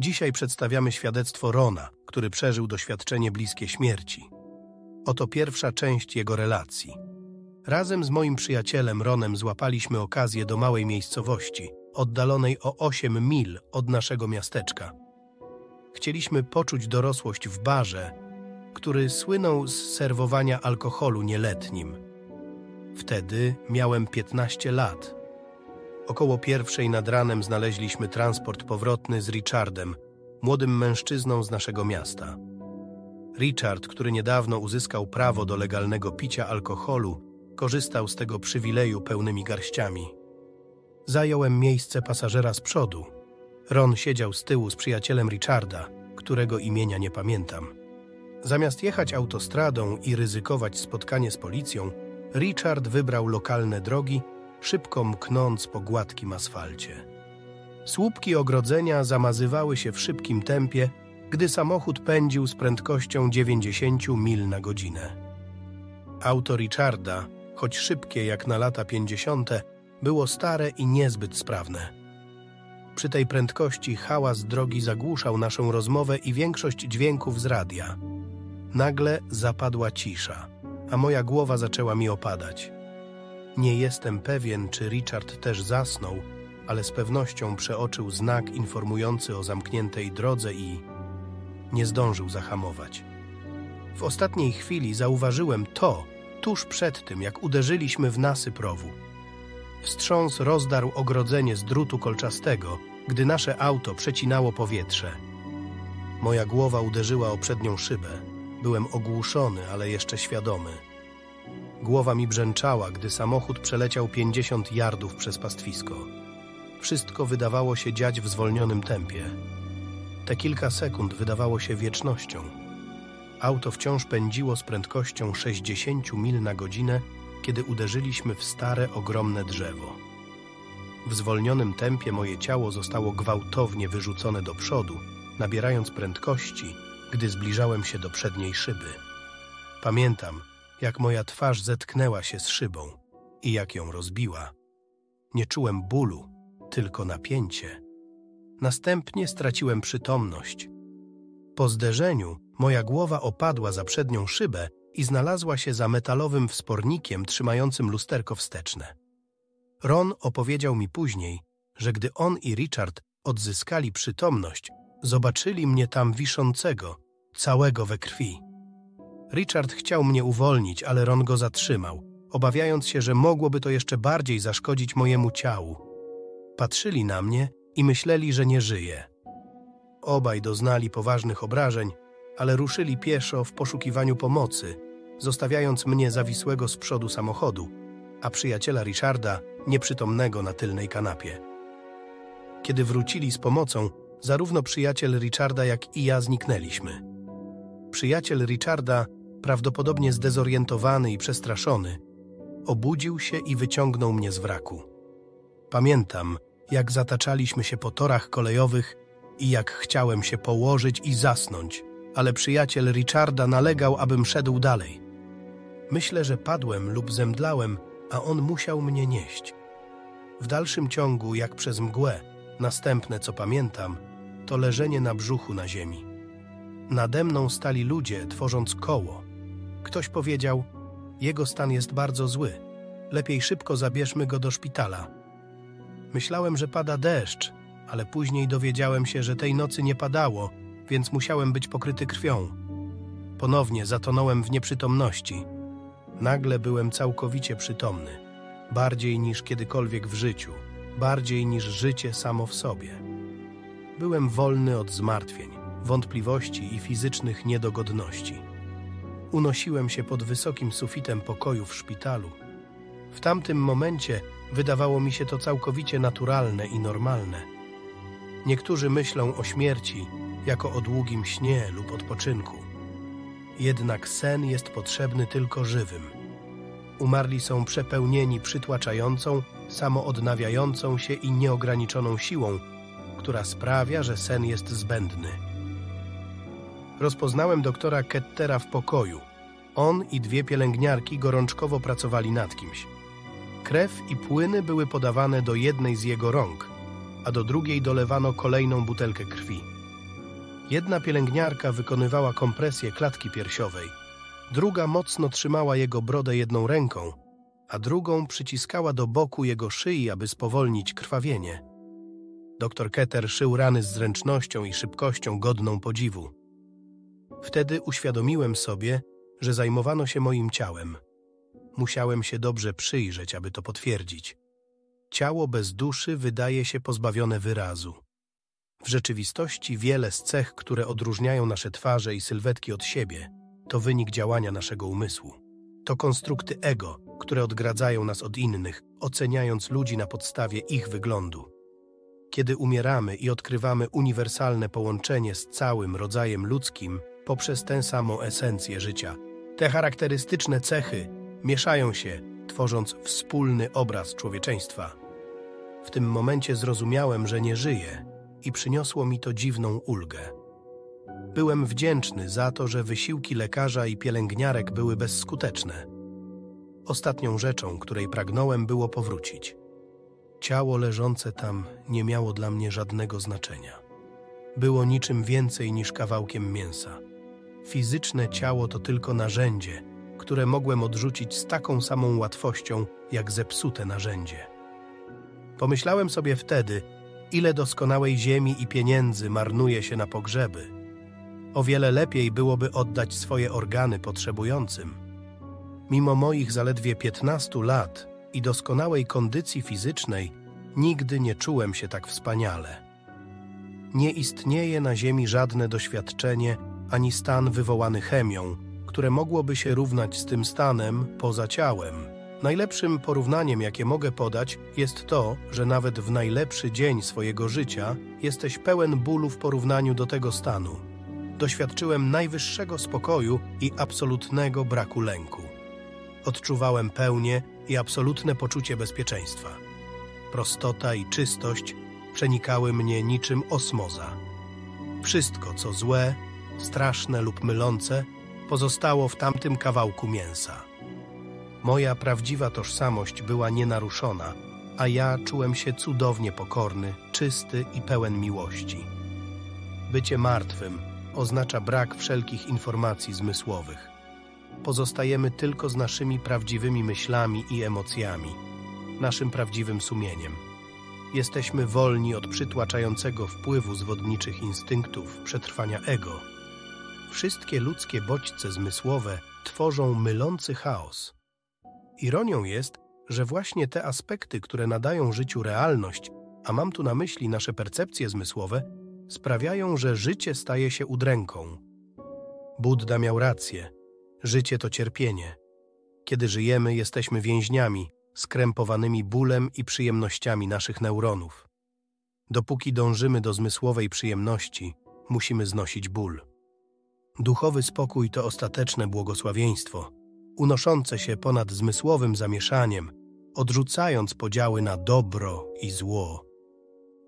Dzisiaj przedstawiamy świadectwo Rona, który przeżył doświadczenie bliskie śmierci. Oto pierwsza część jego relacji. Razem z moim przyjacielem Ronem złapaliśmy okazję do małej miejscowości, oddalonej o 8 mil od naszego miasteczka. Chcieliśmy poczuć dorosłość w barze, który słynął z serwowania alkoholu nieletnim. Wtedy miałem 15 lat. Około pierwszej nad ranem znaleźliśmy transport powrotny z Richardem, młodym mężczyzną z naszego miasta. Richard, który niedawno uzyskał prawo do legalnego picia alkoholu, korzystał z tego przywileju pełnymi garściami. Zająłem miejsce pasażera z przodu. Ron siedział z tyłu z przyjacielem Richarda, którego imienia nie pamiętam. Zamiast jechać autostradą i ryzykować spotkanie z policją, Richard wybrał lokalne drogi, szybko mknąc po gładkim asfalcie. Słupki ogrodzenia zamazywały się w szybkim tempie, gdy samochód pędził z prędkością 90 mil na godzinę. Auto Richarda, choć szybkie jak na lata 50., było stare i niezbyt sprawne. Przy tej prędkości hałas drogi zagłuszał naszą rozmowę i większość dźwięków z radia. Nagle zapadła cisza, a moja głowa zaczęła mi opadać. Nie jestem pewien, czy Richard też zasnął, ale z pewnością przeoczył znak informujący o zamkniętej drodze i nie zdążył zahamować. W ostatniej chwili zauważyłem to, tuż przed tym, jak uderzyliśmy w nasyp rowu. Wstrząs rozdarł ogrodzenie z drutu kolczastego, gdy nasze auto przecinało powietrze. Moja głowa uderzyła o przednią szybę. Byłem ogłuszony, ale jeszcze świadomy. Głowa mi brzęczała, gdy samochód przeleciał 50 yardów przez pastwisko. Wszystko wydawało się dziać w zwolnionym tempie. Te kilka sekund wydawało się wiecznością. Auto wciąż pędziło z prędkością 60 mil na godzinę, kiedy uderzyliśmy w stare, ogromne drzewo. W zwolnionym tempie moje ciało zostało gwałtownie wyrzucone do przodu, nabierając prędkości, gdy zbliżałem się do przedniej szyby. Pamiętam, jak moja twarz zetknęła się z szybą i jak ją rozbiła. Nie czułem bólu, tylko napięcie. Następnie straciłem przytomność. Po zderzeniu moja głowa opadła za przednią szybę i znalazła się za metalowym wspornikiem trzymającym lusterko wsteczne. Ron opowiedział mi później, że gdy on i Richard odzyskali przytomność, zobaczyli mnie tam wiszącego, całego we krwi. Richard chciał mnie uwolnić, ale Ron go zatrzymał, obawiając się, że mogłoby to jeszcze bardziej zaszkodzić mojemu ciału. Patrzyli na mnie i myśleli, że nie żyję. Obaj doznali poważnych obrażeń, ale ruszyli pieszo w poszukiwaniu pomocy, zostawiając mnie zawisłego z przodu samochodu, a przyjaciela Richarda nieprzytomnego na tylnej kanapie. Kiedy wrócili z pomocą, zarówno przyjaciel Richarda, jak i ja zniknęliśmy. Przyjaciel Richarda, prawdopodobnie zdezorientowany i przestraszony, obudził się i wyciągnął mnie z wraku. Pamiętam, jak zataczaliśmy się po torach kolejowych i jak chciałem się położyć i zasnąć, ale przyjaciel Richarda nalegał, abym szedł dalej. Myślę, że padłem lub zemdlałem, a on musiał mnie nieść. W dalszym ciągu, jak przez mgłę, następne, co pamiętam, to leżenie na brzuchu na ziemi. Nade mną stali ludzie, tworząc koło. Ktoś powiedział, jego stan jest bardzo zły. Lepiej szybko zabierzmy go do szpitala. Myślałem, że pada deszcz, ale później dowiedziałem się, że tej nocy nie padało, więc musiałem być pokryty krwią. Ponownie zatonąłem w nieprzytomności. Nagle byłem całkowicie przytomny, bardziej niż kiedykolwiek w życiu, bardziej niż życie samo w sobie. Byłem wolny od zmartwień, wątpliwości i fizycznych niedogodności. Unosiłem się pod wysokim sufitem pokoju w szpitalu. W tamtym momencie wydawało mi się to całkowicie naturalne i normalne. Niektórzy myślą o śmierci jako o długim śnie lub odpoczynku. Jednak sen jest potrzebny tylko żywym. Umarli są przepełnieni przytłaczającą, samoodnawiającą się i nieograniczoną siłą, która sprawia, że sen jest zbędny. Rozpoznałem doktora Kettera w pokoju. On i dwie pielęgniarki gorączkowo pracowali nad kimś. Krew i płyny były podawane do jednej z jego rąk, a do drugiej dolewano kolejną butelkę krwi. Jedna pielęgniarka wykonywała kompresję klatki piersiowej, druga mocno trzymała jego brodę jedną ręką, a drugą przyciskała do boku jego szyi, aby spowolnić krwawienie. Doktor Keter szył rany z zręcznością i szybkością godną podziwu. Wtedy uświadomiłem sobie, że zajmowano się moim ciałem. Musiałem się dobrze przyjrzeć, aby to potwierdzić. Ciało bez duszy wydaje się pozbawione wyrazu. W rzeczywistości wiele z cech, które odróżniają nasze twarze i sylwetki od siebie, to wynik działania naszego umysłu. To konstrukty ego, które odgradzają nas od innych, oceniając ludzi na podstawie ich wyglądu. Kiedy umieramy i odkrywamy uniwersalne połączenie z całym rodzajem ludzkim poprzez tę samą esencję życia, te charakterystyczne cechy mieszają się, tworząc wspólny obraz człowieczeństwa. W tym momencie zrozumiałem, że nie żyję i przyniosło mi to dziwną ulgę. Byłem wdzięczny za to, że wysiłki lekarza i pielęgniarek były bezskuteczne. Ostatnią rzeczą, której pragnąłem, było powrócić. Ciało leżące tam nie miało dla mnie żadnego znaczenia. Było niczym więcej niż kawałkiem mięsa. Fizyczne ciało to tylko narzędzie, które mogłem odrzucić z taką samą łatwością, jak zepsute narzędzie. Pomyślałem sobie wtedy, ile doskonałej ziemi i pieniędzy marnuje się na pogrzeby. O wiele lepiej byłoby oddać swoje organy potrzebującym. Mimo moich zaledwie 15 lat i doskonałej kondycji fizycznej, nigdy nie czułem się tak wspaniale. Nie istnieje na Ziemi żadne doświadczenie ani stan wywołany chemią, które mogłoby się równać z tym stanem poza ciałem. Najlepszym porównaniem, jakie mogę podać, jest to, że nawet w najlepszy dzień swojego życia jesteś pełen bólu w porównaniu do tego stanu. Doświadczyłem najwyższego spokoju i absolutnego braku lęku. Odczuwałem pełnię i absolutne poczucie bezpieczeństwa. Prostota i czystość przenikały mnie niczym osmoza. Wszystko, co złe, straszne lub mylące, pozostało w tamtym kawałku mięsa. Moja prawdziwa tożsamość była nienaruszona, a ja czułem się cudownie pokorny, czysty i pełen miłości. Bycie martwym oznacza brak wszelkich informacji zmysłowych. Pozostajemy tylko z naszymi prawdziwymi myślami i emocjami, naszym prawdziwym sumieniem. Jesteśmy wolni od przytłaczającego wpływu zwodniczych instynktów przetrwania ego. Wszystkie ludzkie bodźce zmysłowe tworzą mylący chaos. Ironią jest, że właśnie te aspekty, które nadają życiu realność, a mam tu na myśli nasze percepcje zmysłowe, sprawiają, że życie staje się udręką. Buddha miał rację. Życie to cierpienie. Kiedy żyjemy, jesteśmy więźniami, skrępowanymi bólem i przyjemnościami naszych neuronów. Dopóki dążymy do zmysłowej przyjemności, musimy znosić ból. Duchowy spokój to ostateczne błogosławieństwo, unoszące się ponad zmysłowym zamieszaniem, odrzucając podziały na dobro i zło.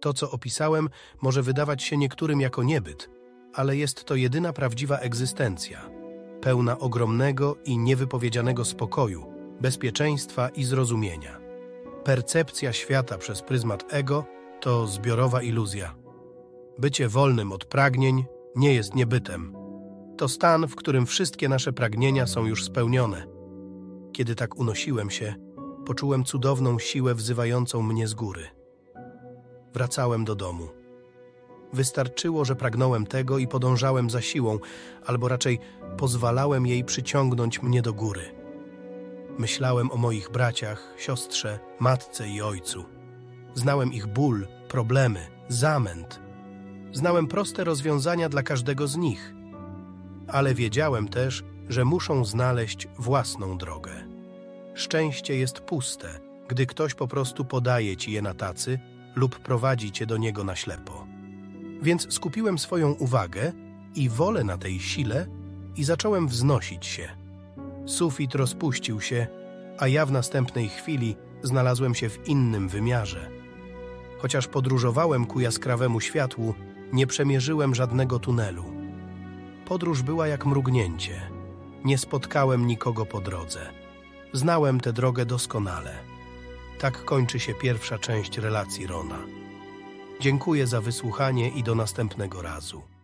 To, co opisałem, może wydawać się niektórym jako niebyt, ale jest to jedyna prawdziwa egzystencja, pełna ogromnego i niewypowiedzianego spokoju, bezpieczeństwa i zrozumienia. Percepcja świata przez pryzmat ego to zbiorowa iluzja. Bycie wolnym od pragnień nie jest niebytem. To stan, w którym wszystkie nasze pragnienia są już spełnione. Kiedy tak unosiłem się, poczułem cudowną siłę wzywającą mnie z góry. Wracałem do domu. Wystarczyło, że pragnąłem tego i podążałem za siłą, albo raczej pozwalałem jej przyciągnąć mnie do góry. Myślałem o moich braciach, siostrze, matce i ojcu. Znałem ich ból, problemy, zamęt. Znałem proste rozwiązania dla każdego z nich, ale wiedziałem też, że muszą znaleźć własną drogę. Szczęście jest puste, gdy ktoś po prostu podaje ci je na tacy lub prowadzi cię do niego na ślepo. Więc skupiłem swoją uwagę i wolę na tej sile i zacząłem wznosić się. Sufit rozpuścił się, a ja w następnej chwili znalazłem się w innym wymiarze. Chociaż podróżowałem ku jaskrawemu światłu, nie przemierzyłem żadnego tunelu. Podróż była jak mrugnięcie. Nie spotkałem nikogo po drodze. Znałem tę drogę doskonale. Tak kończy się pierwsza część relacji Rona. Dziękuję za wysłuchanie i do następnego razu.